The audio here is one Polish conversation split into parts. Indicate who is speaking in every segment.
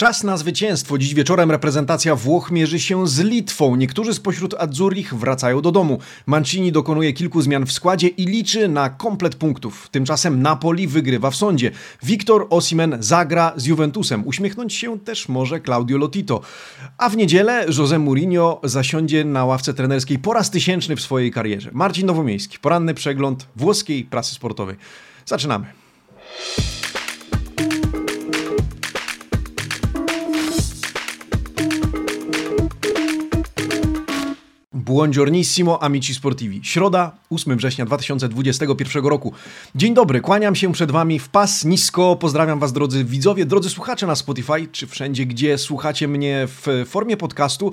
Speaker 1: Czas na zwycięstwo. Dziś wieczorem reprezentacja Włoch mierzy się z Litwą. Niektórzy spośród Azzurich wracają do domu. Mancini dokonuje kilku zmian w składzie i liczy na komplet punktów. Tymczasem Napoli wygrywa w sądzie. Wiktor Osimen zagra z Juventusem. Uśmiechnąć się też może Claudio Lotito. A w niedzielę José Mourinho zasiądzie na ławce trenerskiej po raz tysięczny w swojej karierze. Marcin Nowomiejski, poranny przegląd włoskiej prasy sportowej. Zaczynamy. Buongiornissimo amici sportivi. Środa, 8 września 2021 roku. Dzień dobry, kłaniam się przed Wami w pas nisko. Pozdrawiam Was drodzy widzowie, drodzy słuchacze na Spotify, czy wszędzie, gdzie słuchacie mnie w formie podcastu.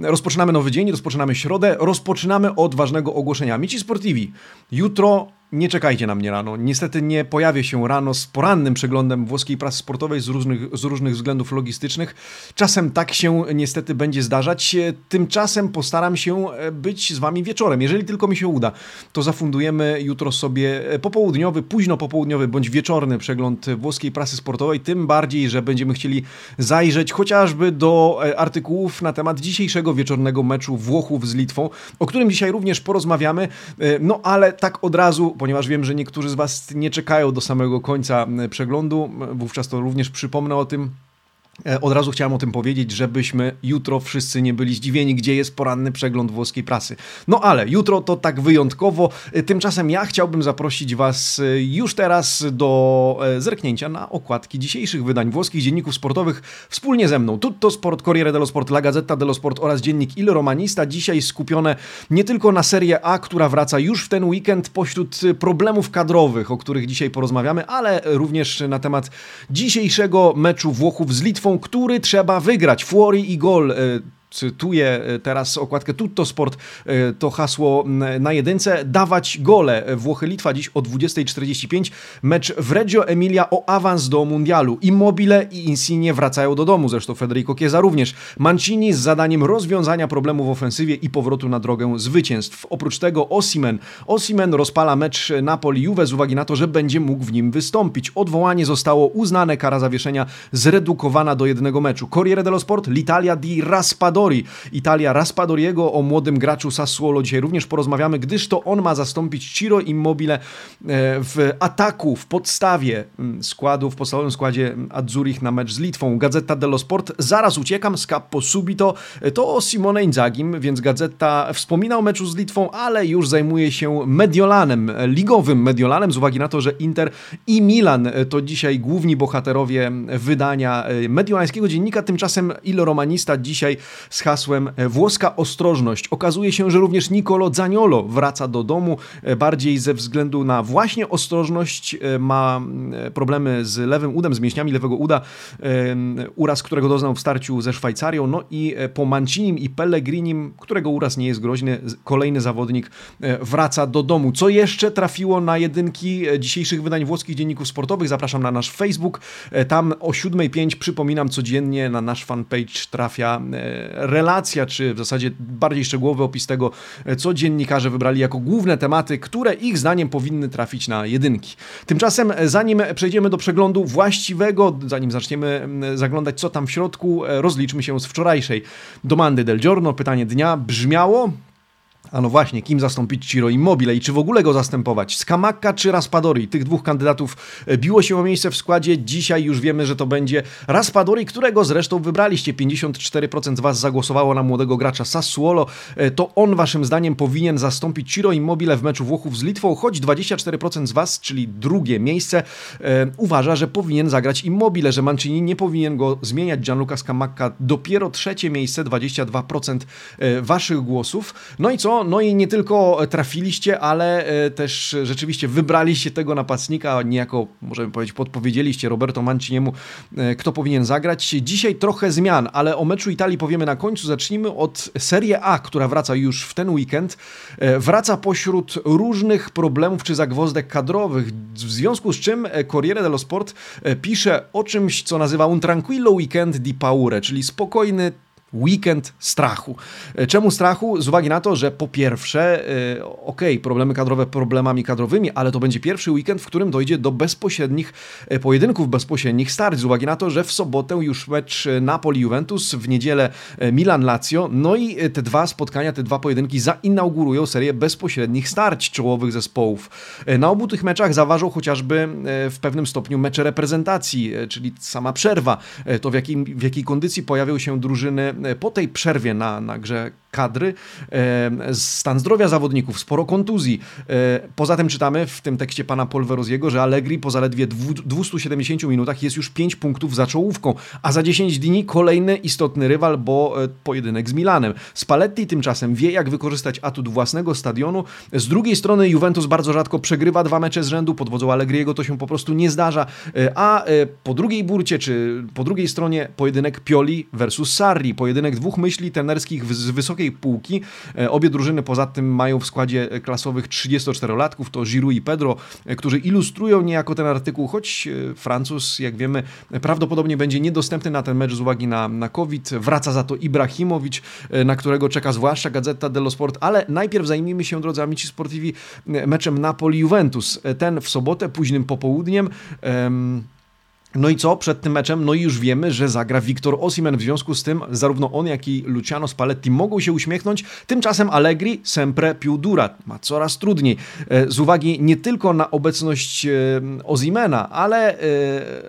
Speaker 1: Rozpoczynamy nowy dzień, rozpoczynamy środę, rozpoczynamy od ważnego ogłoszenia. Amici sportivi, jutro nie czekajcie na mnie rano. Niestety nie pojawię się rano z porannym przeglądem włoskiej prasy sportowej z różnych, z różnych względów logistycznych. Czasem tak się niestety będzie zdarzać. Tymczasem postaram się e, być z Wami wieczorem. Jeżeli tylko mi się uda, to zafundujemy jutro sobie e, popołudniowy, późno popołudniowy bądź wieczorny przegląd włoskiej prasy sportowej. Tym bardziej, że będziemy chcieli zajrzeć chociażby do e, artykułów na temat dzisiejszego wieczornego meczu Włochów z Litwą, o którym dzisiaj również porozmawiamy. No ale tak od razu ponieważ wiem, że niektórzy z Was nie czekają do samego końca przeglądu, wówczas to również przypomnę o tym. E, od razu chciałem o tym powiedzieć, żebyśmy jutro wszyscy nie byli zdziwieni, gdzie jest poranny przegląd włoskiej prasy. No ale jutro to tak wyjątkowo. E, tymczasem ja chciałbym zaprosić Was e, już teraz do zerknięcia na okładki dzisiejszych wydań włoskich dzienników sportowych wspólnie ze mną. Tutto Sport, Corriere dello Sport, La Gazzetta dello Sport oraz dziennik Il Romanista. Dzisiaj skupione nie tylko na Serie A, która wraca już w ten weekend pośród problemów kadrowych, o których dzisiaj porozmawiamy, ale również na temat dzisiejszego meczu Włochów z Litwą bitwą, który trzeba wygrać. Fuori i gol e, cytuję e, teraz okładkę Tutto Sport, e, to hasło na jedynce, dawać gole. Włochy-Litwa dziś o 20.45, mecz w Reggio Emilia o awans do mundialu. Immobile i Insigne wracają do domu, zresztą Federico Chiesa również. Mancini z zadaniem rozwiązania problemu w ofensywie i powrotu na drogę zwycięstw. Oprócz tego Osimen. Osimen rozpala mecz Napoli-Juve z uwagi na to, że będzie mógł w nim wystąpić. Odwołanie zostało uznane, kara zawieszenia zredukowana do jednego meczu. Corriere dello Sport, l'Italia di Raspadori Raspadori. Italia Raspadoriego o młodym graczu Sassuolo dzisiaj również porozmawiamy, gdyż to on ma zastąpić Ciro Immobile e, w ataku, w podstawie mm, składu, w podstawowym składzie Azzurich na mecz z Litwą. Gazeta dello Sport, zaraz uciekam, scappo subito, e, to o Simone Inzagim, więc Gazeta wspomina o meczu z Litwą, ale już zajmuje się Mediolanem, ligowym Mediolanem, z uwagi na to, że Inter i Milan e, to dzisiaj główni bohaterowie wydania mediolańskiego dziennika, tymczasem Il Romanista dzisiaj z hasłem e, Włoska ostrożność. Okazuje się, że również Nicolo Zaniolo wraca do domu, e, bardziej ze względu na właśnie ostrożność. E, ma problemy z lewym udem, z mięśniami lewego uda, uraz, którego doznał w starciu ze Szwajcarią, no i po Mancinim i Pellegrinim, którego uraz nie jest groźny, kolejny zawodnik wraca do domu. Co jeszcze trafiło na jedynki dzisiejszych wydań włoskich dzienników sportowych? Zapraszam na nasz Facebook. Tam o 7.05 przypominam codziennie na nasz fanpage trafia relacja, czy w zasadzie bardziej szczegółowy opis tego, co dziennikarze wybrali jako główne tematy, które ich zdaniem powinny trafić na jedynki. Tymczasem, zanim przejdziemy do przeglądu właściwego, zanim zaczniemy zaglądać, co tam w środku, rozliczmy się z wczorajszej domandy del giorno. Pytanie dnia brzmiało, a no właśnie, kim zastąpić Ciro Immobile i czy w ogóle go zastępować? Skamaka czy Raspadori? Tych dwóch kandydatów e, biło się o miejsce w składzie. Dzisiaj już wiemy, że to będzie Raspadori, którego zresztą wybraliście. 54% z Was zagłosowało na młodego gracza Sassuolo. E, to on waszym zdaniem powinien zastąpić Ciro Immobile w meczu Włochów z Litwą, choć 24% z Was, czyli drugie miejsce, e, uważa, że powinien zagrać Immobile, że Mancini nie powinien go zmieniać. Gianluca Skamaka dopiero trzecie miejsce, 22% Waszych głosów. No i co? No i nie tylko trafiliście, ale e, też rzeczywiście wybraliście tego napastnika, niejako możemy powiedzieć podpowiedzieliście Roberto Manciniemu, e, kto powinien zagrać. Dzisiaj trochę zmian, ale o meczu Italii powiemy na końcu. Zacznijmy od Serie A, która wraca już w ten weekend. E, wraca pośród różnych problemów czy zagwozdek kadrowych, w związku z czym Corriere dello Sport pisze o czymś, co nazywa un tranquillo weekend di paure, czyli spokojny weekend strachu. E, czemu strachu? Z uwagi na to, że po pierwsze, e, ok, problemy kadrowe problemami kadrowymi, ale to będzie pierwszy weekend, w którym dojdzie do bezpośrednich e, pojedynków, bezpośrednich starć, z uwagi na to, że w sobotę już mecz Napoli-Juventus, w niedzielę Milan-Lazio, no i te dwa spotkania, te dwa pojedynki zainaugurują serię bezpośrednich starć czołowych zespołów. Na obu tych meczach zaważą chociażby w pewnym stopniu mecze reprezentacji, czyli sama przerwa, to w, jakim, w jakiej kondycji pojawią się drużyny po tej przerwie na, na grze kadry, stan zdrowia zawodników, sporo kontuzji. E, poza tym czytamy w tym tekście pana Polveroziego, że Allegri po zaledwie 270 minutach jest już 5 punktów za czołówką, a za 10 dni kolejny istotny rywal, bo e, pojedynek z Milanem. Spalletti tymczasem wie, jak wykorzystać atut własnego stadionu. Z drugiej strony Juventus bardzo rzadko przegrywa dwa mecze z rzędu, pod wodzą Allegriego to się po prostu nie zdarza, e, a po drugiej burcie, czy po drugiej stronie pojedynek Pioli versus Sarri, pojedynek dwóch myśli tenerskich z wysokiej półki. E, obie drużyny poza tym mają w składzie klasowych 34-latków, to Giroud i Pedro, e, którzy ilustrują niejako ten artykuł, choć e, Francuz, jak wiemy, prawdopodobnie będzie niedostępny na ten mecz z uwagi na, na COVID. Wraca za to Ibrahimowicz, na którego czeka zwłaszcza Gazeta dello Sport, ale najpierw zajmijmy się, drodzy amici sportivi, meczem Napoli-Juventus. Ten w sobotę, późnym popołudniem. Um, no i co przed tym meczem? No i już wiemy, że zagra Wiktor Osimen. W związku z tym zarówno on, jak i Luciano Spalletti mogą się uśmiechnąć. Tymczasem Allegri sempre più dura. Ma coraz trudniej. E, z uwagi nie tylko na obecność e, Osimena, ale e,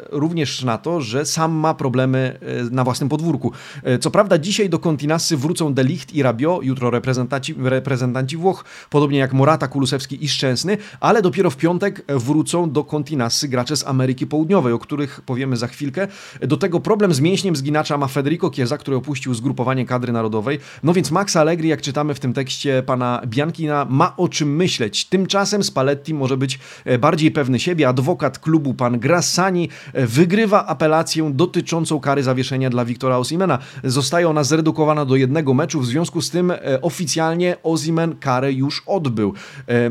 Speaker 1: również na to, że sam ma problemy na własnym podwórku. Co prawda dzisiaj do Kontinasy wrócą Delicht i Rabio, jutro reprezentanci, reprezentanci Włoch, podobnie jak Morata, Kulusewski i Szczęsny, ale dopiero w piątek wrócą do Kontinasy gracze z Ameryki Południowej, o których powiemy za chwilkę. Do tego problem z mięśniem zginacza ma Federico Chiesa, który opuścił zgrupowanie kadry narodowej. No więc Max Allegri, jak czytamy w tym tekście pana Biankina, ma o czym myśleć. Tymczasem Spalletti może być e, bardziej pewny siebie. Adwokat klubu, pan Grassani, e, wygrywa apelację dotyczącą kary zawieszenia dla Wiktora Osimena. Zostaje ona zredukowana do jednego meczu, w związku z tym e, oficjalnie Osimen karę już odbył.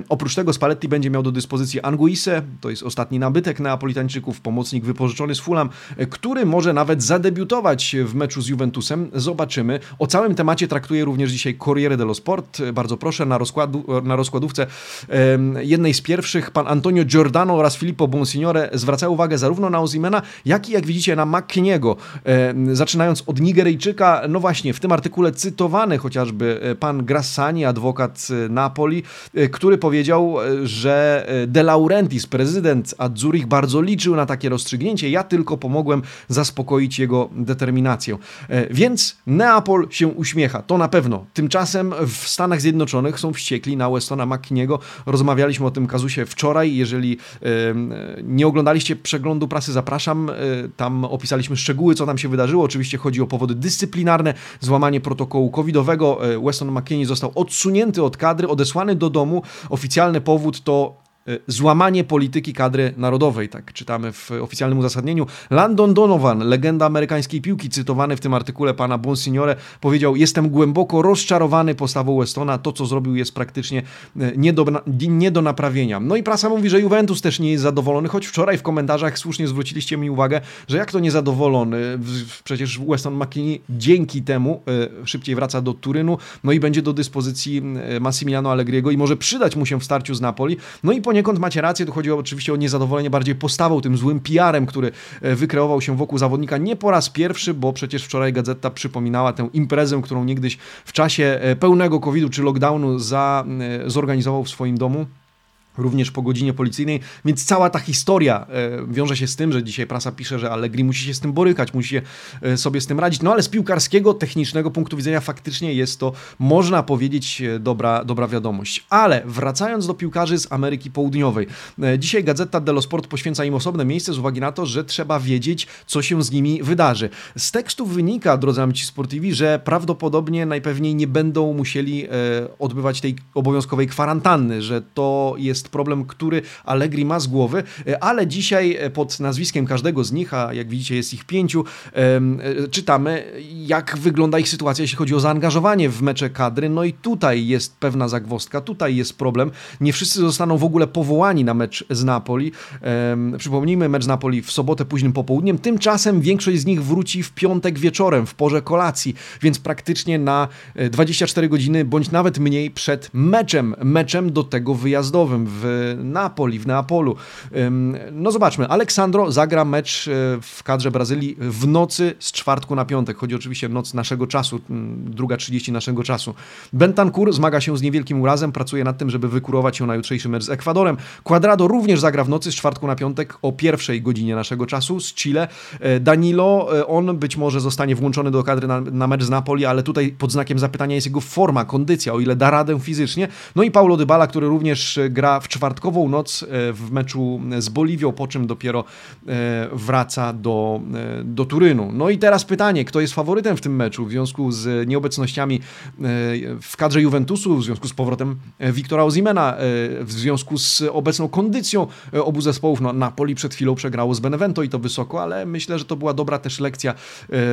Speaker 1: Oprócz tego Spalletti będzie miał do dyspozycji Anguisse, to jest ostatni nabytek Neapolitańczyków, pomocnik wypożyczony pożyczony z Fulham, który może nawet zadebiutować w meczu z Juventusem. Zobaczymy. O całym temacie traktuje również dzisiaj Corriere dello Sport. Bardzo proszę, na, rozkładu, na rozkładówce jednej z pierwszych pan Antonio Giordano oraz Filippo Bonsignore zwracają uwagę zarówno na Ozimena, jak i jak widzicie na McKinney'ego. Zaczynając od Nigeryjczyka, no właśnie, w tym artykule cytowany chociażby e, pan Grassani, adwokat e, Napoli, e, który powiedział, że De Laurentiis, prezydent Azzurich, bardzo liczył na takie rozstrzygnięcie, ja tylko pomogłem zaspokoić jego determinację. E, więc Neapol się uśmiecha, to na pewno. Tymczasem w Stanach Zjednoczonych są wściekli na Westona McKinney'ego. Rozmawialiśmy o tym kazusie wczoraj. Jeżeli nie oglądaliście przeglądu prasy, zapraszam. E, tam opisaliśmy szczegóły, co tam się wydarzyło. Oczywiście chodzi o powody dyscyplinarne, złamanie protokołu covidowego. E, Weston McKinney został odsunięty od kadry, odesłany do domu. Oficjalny powód to E, złamanie polityki kadry narodowej, tak czytamy w oficjalnym uzasadnieniu. Landon Donovan, legenda amerykańskiej piłki, cytowany w tym artykule pana Bonsignore, powiedział: Jestem głęboko rozczarowany postawą Westona. To, co zrobił, jest praktycznie e, nie do, nie do naprawienia. No i prasa mówi, że Juventus też nie jest zadowolony, choć wczoraj w komentarzach słusznie zwróciliście mi uwagę, że jak to niezadowolony, przecież Weston McKinney dzięki temu e, szybciej wraca do Turynu, no i będzie do dyspozycji Massimiliano Allegriego i może przydać mu się w starciu z Napoli. No i po poniekąd macie rację, tu chodzi oczywiście o niezadowolenie bardziej postawą, tym złym PR-em, który e, wykreował się wokół zawodnika nie po raz pierwszy, bo przecież wczoraj Gazeta przypominała tę imprezę, którą niegdyś w czasie e, pełnego COVID-u czy lockdownu za, e, zorganizował w swoim domu również po godzinie policyjnej, więc cała ta historia e, wiąże się z tym, że dzisiaj prasa pisze, że Allegri musi się z tym borykać, musi e, sobie z tym radzić, no ale z piłkarskiego, technicznego punktu widzenia faktycznie jest to, można powiedzieć, e, dobra, dobra wiadomość. Ale wracając do piłkarzy z Ameryki Południowej, dzisiaj Gazeta dello Sport poświęca im osobne miejsce z uwagi na to, że trzeba wiedzieć, co się z nimi wydarzy. Z tekstów wynika, drodzy amici sportivi, że prawdopodobnie najpewniej nie będą musieli odbywać tej obowiązkowej kwarantanny, że to jest jest problem, który Allegri ma z głowy, ale dzisiaj pod nazwiskiem każdego z nich, a jak widzicie jest ich pięciu, czytamy jak wygląda ich sytuacja, jeśli chodzi o zaangażowanie w mecze kadry, no i tutaj jest pewna zagwostka, tutaj jest problem, nie wszyscy zostaną w ogóle powołani na mecz z Napoli, przypomnijmy, mecz z Napoli w sobotę późnym popołudniem, tymczasem większość z nich wróci w piątek wieczorem, w porze kolacji, więc praktycznie na 24 godziny, bądź nawet mniej przed meczem, meczem do tego wyjazdowym w Napoli, w Neapolu. No zobaczmy, Aleksandro zagra mecz e, w kadrze Brazylii w nocy z czwartku na piątek. Chodzi oczywiście o noc naszego czasu, druga 30 naszego czasu. Bentancur zmaga się z niewielkim urazem, pracuje nad tym, żeby wykurować się na jutrzejszy mecz z Ekwadorem. Quadrado również zagra w nocy z czwartku na piątek o pierwszej godzinie naszego czasu z Chile. E, Danilo, e, on być może zostanie włączony do kadry na, na mecz z Napoli, ale tutaj pod znakiem zapytania jest jego forma, kondycja, o ile da radę fizycznie. No i Paulo Dybala, który również gra w czwartkową noc e, w meczu z Boliwią, po czym dopiero wraca do, do Turynu. No i teraz pytanie, kto jest faworytem w tym meczu w związku z nieobecnościami w kadrze Juventusu, w związku z powrotem Wiktora Ozimena, w związku z obecną kondycją obu zespołów. No, Napoli przed chwilą przegrało z Benevento i to wysoko, ale myślę, że to była dobra też lekcja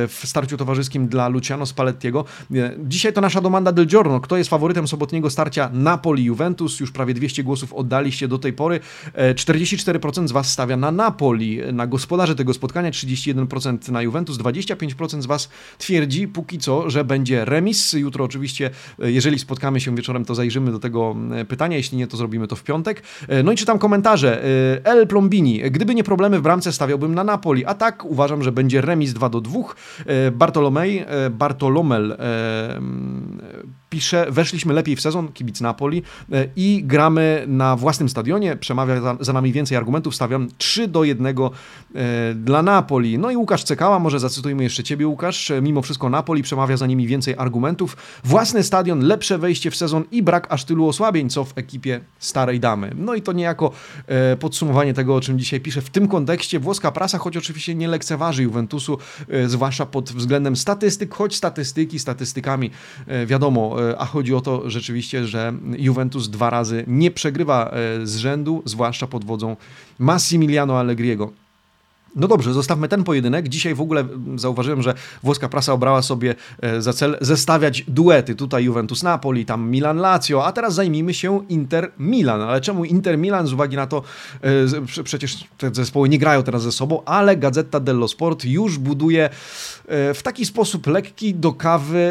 Speaker 1: w starciu towarzyskim dla Luciano Spallettiego. Dzisiaj to nasza domanda del giorno. Kto jest faworytem sobotniego starcia Napoli-Juventus? Już prawie 200 głosów oddaliście do tej pory. 44% z Was stawia na Napoli, na gospodarze tego spotkania, 31% na Juventus, 25% z Was twierdzi póki co, że będzie remis. Jutro oczywiście, jeżeli spotkamy się wieczorem, to zajrzymy do tego pytania. Jeśli nie, to zrobimy to w piątek. No i czytam komentarze. El Plombini. Gdyby nie problemy w bramce, stawiałbym na Napoli. A tak uważam, że będzie remis 2 do 2. Bartolomej, Bartolomel pisze, weszliśmy lepiej w sezon, kibic Napoli e, i gramy na własnym stadionie, przemawia za, za nami więcej argumentów, stawiam 3 do 1 e, dla Napoli. No i Łukasz Cekała, może zacytujmy jeszcze Ciebie Łukasz, e, mimo wszystko Napoli przemawia za nimi więcej argumentów, własny stadion, lepsze wejście w sezon i brak aż tylu osłabień, co w ekipie starej damy. No i to niejako podsumowanie tego, o czym dzisiaj piszę. W tym kontekście włoska prasa, choć oczywiście nie lekceważy Juventusu, zwłaszcza pod względem statystyk, choć statystyki statystykami, wiadomo, a chodzi o to rzeczywiście, że Juventus dwa razy nie przegrywa e, z rzędu, zwłaszcza pod wodzą Massimiliano Allegriego. No dobrze, zostawmy ten pojedynek. Dzisiaj w ogóle zauważyłem, że włoska prasa obrała sobie e, za cel zestawiać duety. Tutaj Juventus Napoli, tam Milan Lazio, a teraz zajmijmy się Inter Milan. Ale czemu Inter Milan? Z uwagi na to, e, przecież te zespoły nie grają teraz ze sobą, ale Gazeta dello Sport już buduje e, w taki sposób lekki do kawy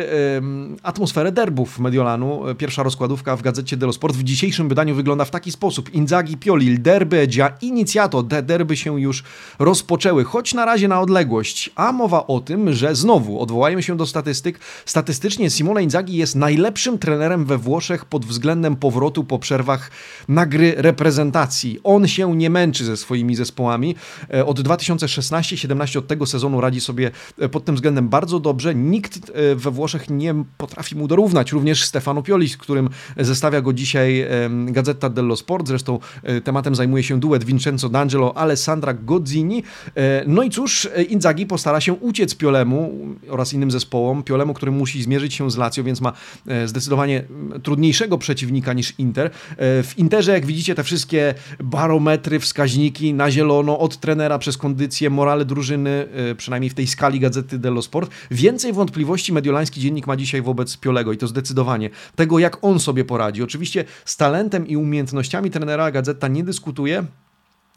Speaker 1: atmosferę derbów Mediolanu. Pierwsza rozkładówka w Gazecie dello Sport w dzisiejszym wydaniu wygląda w taki sposób. Inzaghi, Pioli, derby, gia iniziato. Te derby się już rozpoczęły rozpoczęły, choć na razie na odległość, a mowa o tym, że znowu odwołajmy się do statystyk. Statystycznie Simone Inzaghi jest najlepszym trenerem we Włoszech pod względem powrotu po przerwach na gry reprezentacji. On się nie męczy ze swoimi zespołami. E, od 2016-17 od tego sezonu radzi sobie e, pod tym względem bardzo dobrze. Nikt e, we Włoszech nie potrafi mu dorównać. Również Stefano Pioli, z którym zestawia go dzisiaj Gazeta dello Sport. Zresztą tematem zajmuje się duet Vincenzo D'Angelo, Alessandra Gozzini. E, no i cóż, e, Inzaghi postara się uciec Piolemu oraz innym zespołom. Piolemu, który musi zmierzyć się z Lazio, więc ma e, zdecydowanie trudniejszego przeciwnika niż Inter. W Interze, jak widzicie, te wszystkie barometry, wskaźniki na zielono, od trenera przez kondycję, morale drużyny, przynajmniej w tej skali Gazety dello Sport. Więcej wątpliwości mediolański dziennik ma dzisiaj wobec Piolego i to zdecydowanie. Tego, jak on sobie poradzi. Oczywiście z talentem i umiejętnościami trenera Gazeta nie dyskutuje,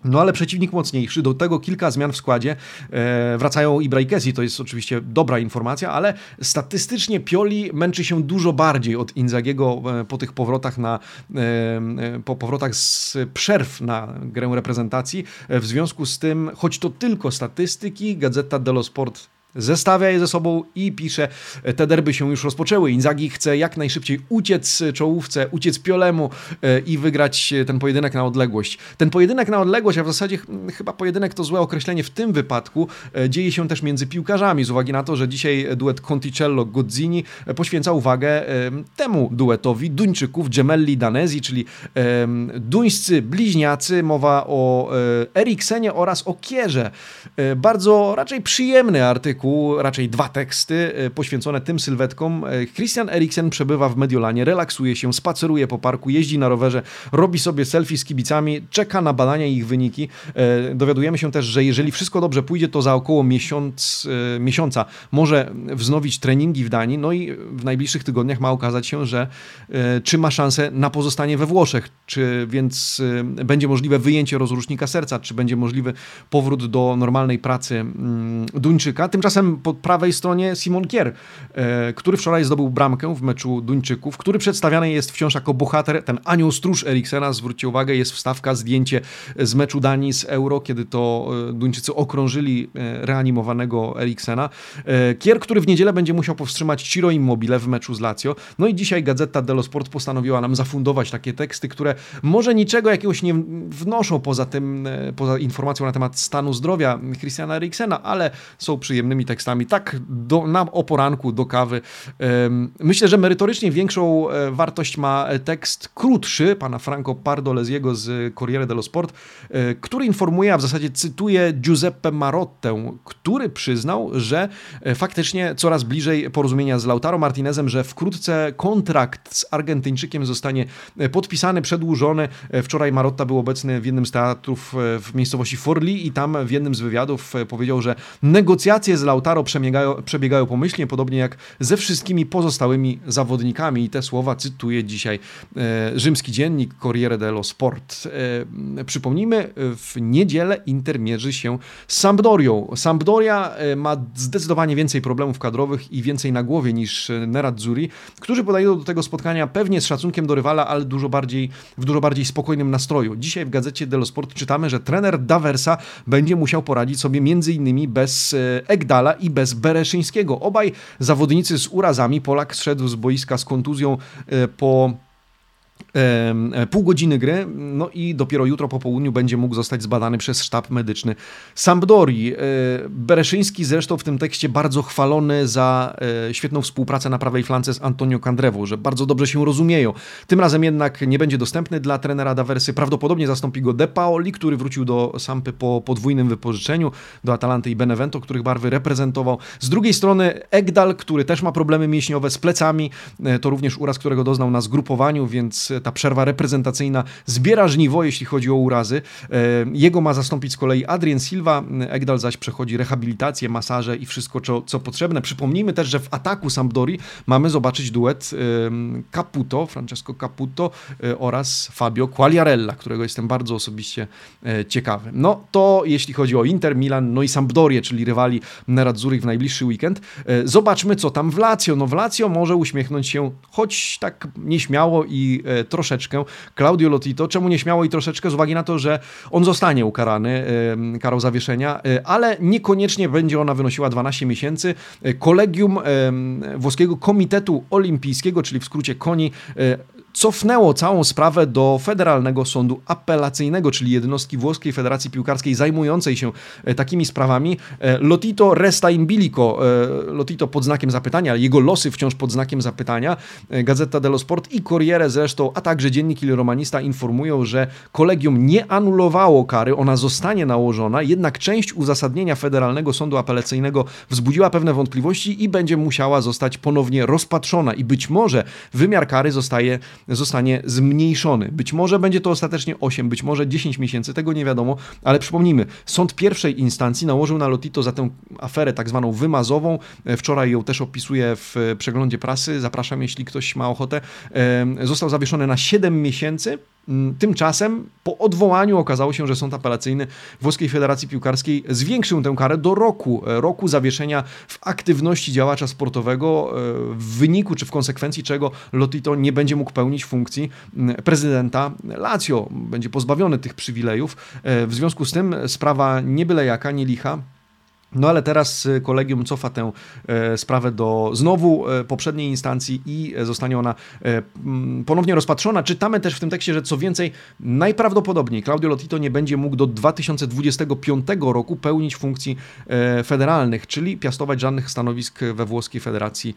Speaker 1: no ale przeciwnik mocniejszy, do tego kilka zmian w składzie. E, wracają i Brajkesi, to jest oczywiście dobra informacja, ale statystycznie Pioli męczy się dużo bardziej od Inzagiego e, po tych powrotach na e, po powrotach z przerw na grę reprezentacji. W związku z tym, choć to tylko statystyki, Gazeta dello Sport zestawia je ze sobą i pisze, te derby się już rozpoczęły. Inzaghi chce jak najszybciej uciec czołówce, uciec Piolemu e, i wygrać ten pojedynek na odległość. Ten pojedynek na odległość, a w zasadzie chyba pojedynek to złe określenie w tym wypadku, e, dzieje się też między piłkarzami, z uwagi na to, że dzisiaj duet Conticello-Godzini e, poświęca uwagę temu duetowi Duńczyków Gemelli Danesi, czyli duńscy bliźniacy, mowa o Eriksenie oraz o Kierze. Bardzo raczej przyjemny artykuł artykuł, raczej dwa teksty poświęcone tym sylwetkom. Christian Eriksen przebywa w Mediolanie, relaksuje się, spaceruje po parku, jeździ na rowerze, robi sobie selfie z kibicami, czeka na badania i ich wyniki. Dowiadujemy się też, że jeżeli wszystko dobrze pójdzie, to za około miesiąc, miesiąca może wznowić treningi w Danii, no i w najbliższych tygodniach ma okazać się, że czy ma szansę na pozostanie we Włoszech, czy więc będzie możliwe wyjęcie rozrusznika serca, czy będzie możliwy powrót do normalnej pracy mm, Duńczyka. Tymczasem po prawej stronie Simon Kier, e, który wczoraj zdobył bramkę w meczu Duńczyków, który przedstawiany jest wciąż jako bohater, ten anioł stróż Eriksena, zwróćcie uwagę, jest wstawka, zdjęcie z meczu Danii z Euro, kiedy to e, Duńczycy okrążyli e, reanimowanego Eriksena. Kier, który w niedzielę będzie musiał powstrzymać Ciro Immobile w meczu z Lazio. No i dzisiaj Gazeta dello Sport postanowiła nam zafundować takie teksty, które może niczego jakiegoś nie wnoszą poza tym, poza informacją na temat stanu zdrowia Christiana Eriksena, ale są przyjemnymi tekstami, tak do, na o poranku, do kawy. Myślę, że merytorycznie większą e, wartość ma tekst krótszy pana Franco Pardolesiego z Corriere dello Sport, e, który informuje, a w zasadzie cytuje Giuseppe Marottę, który przyznał, że e, faktycznie coraz bliżej porozumienia z Lautaro Martinezem, że wkrótce kontrakt z Argentyńczykiem zostanie podpisany, przedłużony. Wczoraj Marotta był obecny w jednym z teatrów w miejscowości Forli i tam w jednym z wywiadów e, powiedział, że negocjacje z Lautaro przebiegają, przebiegają pomyślnie, podobnie jak ze wszystkimi pozostałymi zawodnikami. I te słowa cytuje dzisiaj e, rzymski dziennik Corriere dello Sport. E, przypomnijmy, w niedzielę Inter mierzy się z Sampdorią. Sampdoria e, ma zdecydowanie więcej problemów kadrowych i więcej na głowie niż Nerazzurri, którzy podają do tego spotkania pewnie z szacunkiem do rywala, ale dużo bardziej, w dużo bardziej spokojnym nastroju. Dzisiaj w gazecie dello Sport czytamy, że trener Daversa będzie musiał poradzić sobie innymi bez e, Egdala i bez Bereszyńskiego. Obaj zawodnicy z urazami. Polak zszedł z boiska z kontuzją e, po pół godziny gry, no i dopiero jutro po południu będzie mógł zostać zbadany przez sztab medyczny Sampdori. E, Bereszyński zresztą w tym tekście bardzo chwalony za e, świetną współpracę na prawej flance z Antonio Candrevo, że bardzo dobrze się rozumieją. Tym razem jednak nie będzie dostępny dla trenera Daversy. Prawdopodobnie zastąpi go De Paoli, który wrócił do Sampy po podwójnym wypożyczeniu, do Atalanty i Benevento, których barwy reprezentował. Z drugiej strony Egdal, który też ma problemy mięśniowe z plecami, to również uraz, którego doznał na zgrupowaniu, więc ta przerwa reprezentacyjna zbiera żniwo, jeśli chodzi o urazy. E, jego ma zastąpić z kolei Adrien Silva, Egdal zaś przechodzi rehabilitację, masaże i wszystko, co, co potrzebne. Przypomnijmy też, że w ataku Sampdori mamy zobaczyć duet Caputo, Francesco Caputo e, oraz Fabio Quagliarella, którego jestem bardzo osobiście e, ciekawy. No to jeśli chodzi o Inter, Milan, no i Sampdorię, czyli rywali Nerazzurich w najbliższy weekend. Zobaczmy, co tam w Lazio. No w Lazio może uśmiechnąć się, choć tak nieśmiało i troszeczkę Claudio Lotito. Czemu nieśmiało i troszeczkę? Z uwagi na to, że on zostanie ukarany karą zawieszenia, e, ale niekoniecznie będzie ona wynosiła 12 miesięcy. E, kolegium włoskiego Komitetu Olimpijskiego, czyli w skrócie KONI, e, cofnęło całą sprawę do Federalnego Sądu Apelacyjnego, czyli jednostki włoskiej Federacji Piłkarskiej zajmującej się e, takimi sprawami. E, Lotito resta in bilico, e, Lotito pod znakiem zapytania, jego losy wciąż pod znakiem zapytania. Gazeta dello Sport i Corriere zresztą, a także dziennik Il Romanista informują, że kolegium nie anulowało kary, ona zostanie nałożona, jednak część uzasadnienia Federalnego Sądu Apelacyjnego wzbudziła pewne wątpliwości i będzie musiała zostać ponownie rozpatrzona i być może wymiar kary zostaje zostanie zmniejszony. Być może będzie to ostatecznie 8, być może 10 miesięcy, tego nie wiadomo, ale przypomnijmy, sąd pierwszej instancji nałożył na Lotito za tę aferę tak zwaną wymazową. Wczoraj ją też opisuję w przeglądzie prasy. Zapraszam, jeśli ktoś ma ochotę. Został zawieszony na 7 miesięcy tymczasem po odwołaniu okazało się, że sąd apelacyjny Włoskiej Federacji Piłkarskiej zwiększył tę karę do roku, e, roku zawieszenia w aktywności działacza sportowego, e, w wyniku czy w konsekwencji czego Lotito nie będzie mógł pełnić funkcji mm, prezydenta Lazio, będzie pozbawiony tych przywilejów. E, w związku z tym sprawa nie byle jaka, nie licha, no ale teraz y, kolegium cofa tę e, sprawę do znowu e, poprzedniej instancji i zostanie ona e, ponownie rozpatrzona. Czytamy też w tym tekście, że co więcej, najprawdopodobniej Claudio Lotito nie będzie mógł do 2025 roku pełnić funkcji federalnych, czyli piastować żadnych stanowisk we włoskiej federacji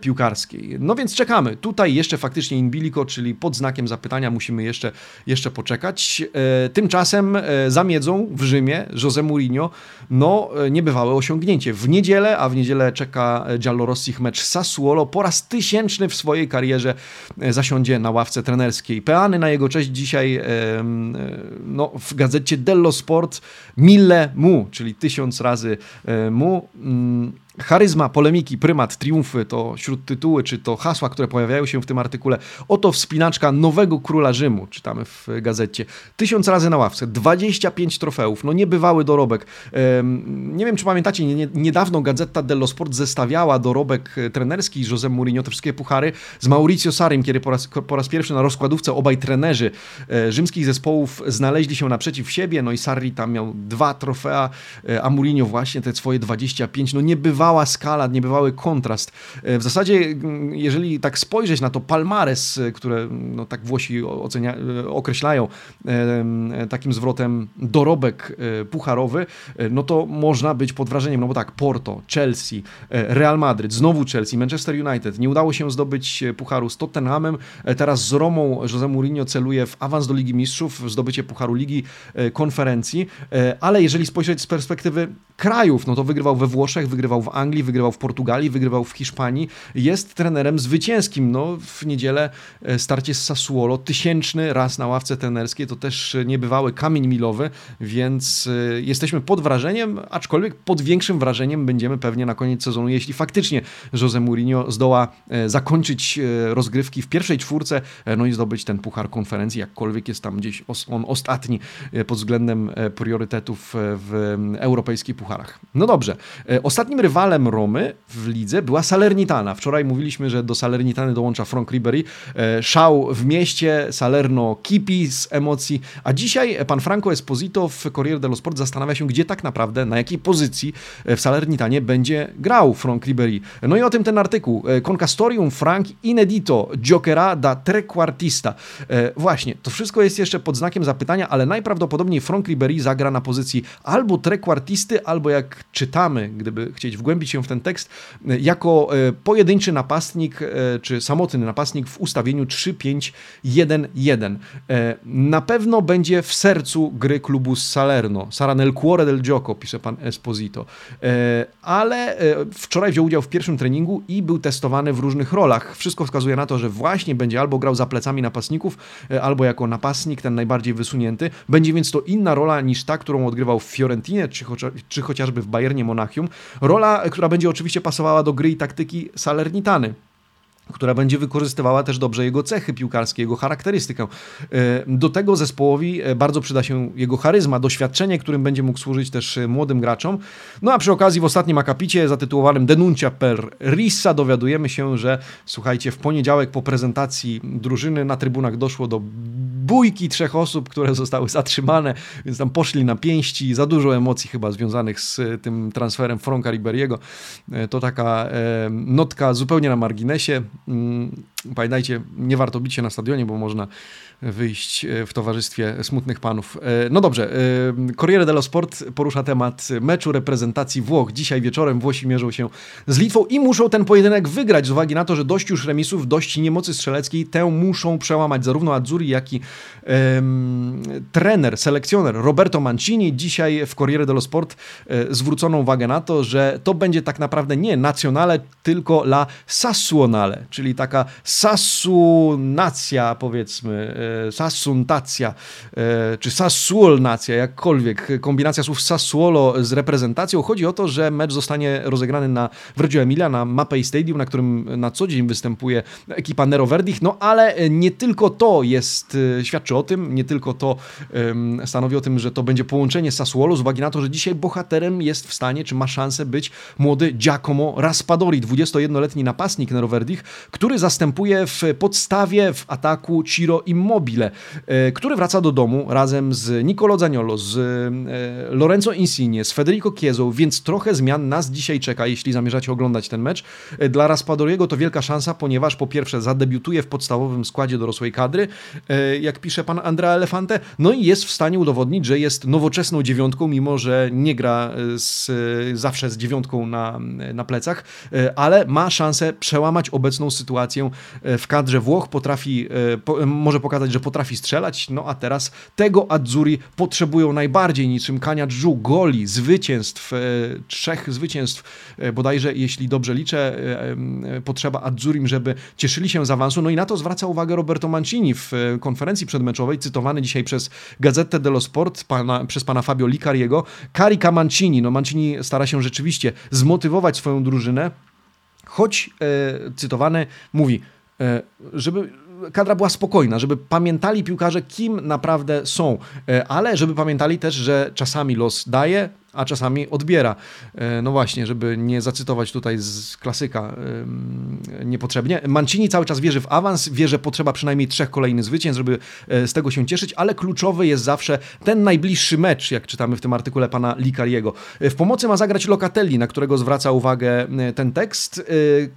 Speaker 1: piłkarskiej. No więc czekamy. Tutaj jeszcze faktycznie in bilico, czyli pod znakiem zapytania musimy jeszcze, jeszcze poczekać. Tymczasem zamiedzą w Rzymie Jose Mourinho, no nie niebywałe osiągnięcie. W niedzielę, a w niedzielę czeka Giallorossich mecz Sassuolo, po raz tysięczny w swojej karierze zasiądzie na ławce trenerskiej. Peany na jego cześć dzisiaj no, w gazecie Dello Sport mille mu, czyli tysiąc razy mu. Charyzma, polemiki, prymat, triumfy to śródtytuły, czy to hasła, które pojawiają się w tym artykule. Oto wspinaczka nowego króla Rzymu, czytamy w gazecie. Tysiąc razy na ławce, 25 trofeów, no niebywały dorobek. Nie wiem, czy pamiętacie, niedawno Gazeta dello Sport zestawiała dorobek e, trenerski José Mourinho, te wszystkie puchary, z Mauricio Sarim, kiedy po raz, po raz pierwszy na rozkładówce obaj trenerzy e, rzymskich zespołów znaleźli się naprzeciw siebie, no i Sarri tam miał dwa trofea, e, a Mourinho właśnie te swoje 25, no niebywały niebywała skala, niebywały kontrast. E, w zasadzie, jeżeli tak spojrzeć na to palmares, e, które no, tak Włosi ocenia, e, określają takim zwrotem dorobek pucharowy, no to można być pod wrażeniem, no bo tak, Porto, Chelsea, Real Madryt, znowu Chelsea, Manchester United. Nie udało się zdobyć pucharu z Tottenhamem, teraz z Romą Jose Mourinho celuje w awans do Ligi Mistrzów, w zdobycie pucharu Ligi Konferencji, ale jeżeli spojrzeć z perspektywy krajów, no to wygrywał we Włoszech, wygrywał w Anglii, wygrywał w Portugalii, wygrywał w Hiszpanii. Jest trenerem zwycięskim. No, w niedzielę e, starcie z Sassuolo, tysięczny raz na ławce trenerskiej, to też niebywały kamień milowy, więc e, jesteśmy pod wrażeniem, aczkolwiek pod większym wrażeniem będziemy pewnie na koniec sezonu, jeśli faktycznie Jose Mourinho zdoła e, zakończyć rozgrywki w pierwszej czwórce, no i zdobyć ten puchar konferencji, jakkolwiek jest tam gdzieś on ostatni pod względem priorytetów w europejskich pucharach. No dobrze, ostatnim rywalem Romy w lidze była Salernitana. Wczoraj mówiliśmy, że do Salernitany dołącza Frank Ribery. E, szał w mieście, Salerno kipi z emocji, a dzisiaj pan Franco Esposito w Corriere dello Sport zastanawia się, gdzie tak naprawdę, na jakiej pozycji w Salernitanie będzie grał Frank Ribery. No i o tym ten artykuł. E, Concastorium Frank Inedito Jokera da trequartista. E, właśnie, to wszystko jest jeszcze pod znakiem zapytania, ale najprawdopodobniej Frank Ribery zagra na pozycji albo trequartisty, albo jak czytamy, gdyby chcieć wgłębić się w ten tekst, jako e, pojedynczy napastnik, e, czy samotny napastnik w ustawieniu 3-5-1-1. E, na pewno będzie w sercu gry klubu z Salerno. Sara nel cuore del gioco, pisze pan Esposito. Ale wczoraj wziął udział w pierwszym treningu i był testowany w różnych rolach. Wszystko wskazuje na to, że właśnie będzie albo grał za plecami napastników, albo jako napastnik, ten najbardziej wysunięty. Będzie więc to inna rola niż ta, którą odgrywał w Fiorentinie, czy, czy chociażby w Bayernie Monachium. Rola która będzie oczywiście pasowała do gry i taktyki Salernitany która będzie wykorzystywała też dobrze jego cechy piłkarskie, jego charakterystykę. E, do tego zespołowi e, bardzo przyda się jego charyzma, doświadczenie, którym będzie mógł służyć też e, młodym graczom. No a przy okazji w ostatnim akapicie zatytułowanym Denuncia per Rissa dowiadujemy się, że słuchajcie, w poniedziałek po prezentacji drużyny na trybunach doszło do bójki trzech osób, które zostały zatrzymane, więc tam poszli na pięści, za dużo emocji chyba związanych z tym transferem Franka Riberiego. To taka notka zupełnie na marginesie. Mm, pamiętajcie, nie warto bić się na stadionie, bo można wyjść e, w towarzystwie smutnych panów. E, no dobrze, e, Corriere dello Sport porusza temat meczu reprezentacji Włoch. Dzisiaj wieczorem Włosi mierzą się z Litwą i muszą ten pojedynek wygrać z uwagi na to, że dość już remisów, dość niemocy strzeleckiej, tę muszą przełamać zarówno Azzurri, jak i um, trener, selekcjoner Roberto Mancini. Dzisiaj w Corriere dello Sport zwrócono uwagę na to, że to będzie tak naprawdę nie nacjonale, tylko la Sassuonale, czyli taka Sassunacja powiedzmy, Sassuntacja, e, czy Sassuolnacja, jakkolwiek, kombinacja słów Sassuolo z reprezentacją. Chodzi o to, że mecz zostanie rozegrany na w Reggio Emilia, na Mapei Stadium, na którym na co dzień występuje ekipa Nero Verdich, no ale nie tylko to jest, e, świadczy o tym, nie tylko to stanowi o tym, że to będzie połączenie Sassuolo z uwagi na to, że dzisiaj bohaterem jest w stanie, czy ma szansę być młody Giacomo Raspadori, 21-letni napastnik Nero Verdich, który zastępuje w podstawie w ataku Ciro Immobile Mobile, e, który wraca do domu razem z Nicolo Zaniolo, z e, Lorenzo Insigne, z Federico Chiesą, więc trochę zmian nas dzisiaj czeka, jeśli zamierzacie oglądać ten mecz. E, dla Raspadoriego to wielka szansa, ponieważ po pierwsze zadebiutuje w podstawowym składzie dorosłej kadry, jak pisze pan Andrea Elefante, no i jest w stanie udowodnić, że jest nowoczesną dziewiątką, mimo że nie gra z, zawsze z dziewiątką na, na plecach, ale ma szansę przełamać obecną sytuację w kadrze Włoch, potrafi, po, może pokazać, że potrafi strzelać, no a teraz tego Azzurri potrzebują najbardziej niczym Kania Dżu, goli, zwycięstw, trzech zwycięstw, bodajże jeśli dobrze liczę, potrzeba Azzurim, żeby cieszyli się z awansu, no i na to zwraca uwagę Roberto Mancini w konferencji przedmeczowej, cytowany dzisiaj przez Gazetę dello Sport, pana, przez pana Fabio Licariego, Carica Mancini, no Mancini stara się rzeczywiście zmotywować swoją drużynę, choć e, cytowany mówi, e, żeby kadra była spokojna, żeby pamiętali piłkarze, kim naprawdę są, e, ale żeby pamiętali też, że czasami los daje, a czasami odbiera. E, no właśnie, żeby nie zacytować tutaj z klasyka niepotrzebnie. Mancini cały czas wierzy w awans, wie, że potrzeba przynajmniej trzech kolejnych zwycięstw, żeby e, z tego się cieszyć, ale kluczowy jest zawsze ten najbliższy mecz, jak czytamy w tym artykule pana Licariego. E, w pomocy ma zagrać Locatelli, na którego zwraca uwagę ten tekst,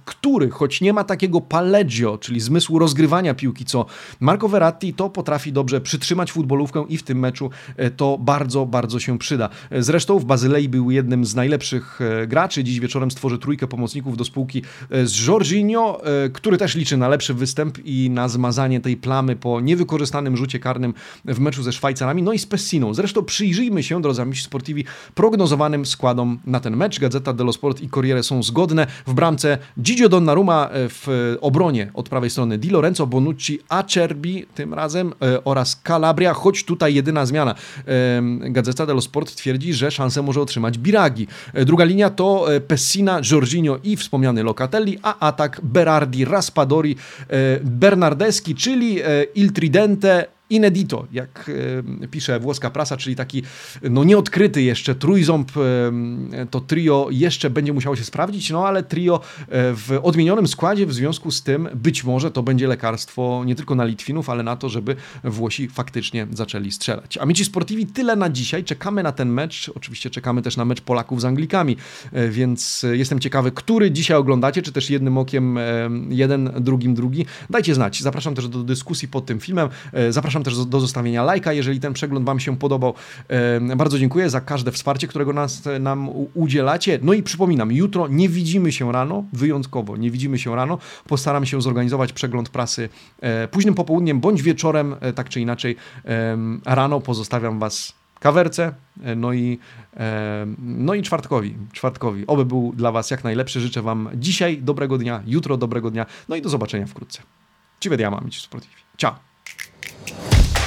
Speaker 1: który, choć nie ma takiego paleggio, czyli zmysłu rozgrywania piłki, co Marco Verratti, to potrafi dobrze przytrzymać futbolówkę i w tym meczu to bardzo, bardzo się przyda. Zresztą w Bazylei był jednym z najlepszych e, graczy. Dziś wieczorem stworzy trójkę pomocników do spółki e, z Jorginho, e, który też liczy na lepszy występ i na zmazanie tej plamy po niewykorzystanym rzucie karnym w meczu ze Szwajcarami, no i z Pessiną. Zresztą przyjrzyjmy się, drodzy amici sportivi, prognozowanym składom na ten mecz. Gazeta dello Sport i Corriere są zgodne. W bramce Gigio Donnarumma, w obronie od prawej strony Di Lorenzo, Bonucci, Acerbi tym razem oraz Calabria, choć tutaj jedyna zmiana. Gazeta dello Sport twierdzi, że szanse może otrzymać Biragi. E, druga linia to e, Pessina, Jorginho i wspomniany Locatelli, a atak Berardi, Raspadori, e, Bernardeschi, czyli Il Tridente, inedito, jak e, pisze włoska prasa, czyli taki no nieodkryty jeszcze trójząb, e, to trio jeszcze będzie musiało się sprawdzić, no ale trio e, w odmienionym składzie, w związku z tym być może to będzie lekarstwo nie tylko na Litwinów, ale na to, żeby Włosi faktycznie zaczęli strzelać. Amici Sportivi tyle na dzisiaj, czekamy na ten mecz, oczywiście czekamy też na mecz Polaków z Anglikami, więc jestem ciekawy, który dzisiaj oglądacie, czy też jednym okiem jeden, drugim drugi. Dajcie znać, zapraszam też do dyskusji pod tym filmem, zapraszam Zapraszam też do zostawienia lajka, jeżeli ten przegląd Wam się podobał. Bardzo dziękuję za każde wsparcie, którego nas, nam udzielacie. No i przypominam, jutro nie widzimy się rano, wyjątkowo nie widzimy się rano. Postaram się zorganizować przegląd prasy e, późnym popołudniem bądź wieczorem, e, tak czy inaczej. Rano pozostawiam Was kawerce, e, no i, no i czwartkowi, czwartkowi. Oby był dla Was jak najlepszy. Życzę Wam dzisiaj dobrego dnia, jutro dobrego dnia, no i do zobaczenia wkrótce. Ci vediamo amici sportivi. Ciao! Thank you.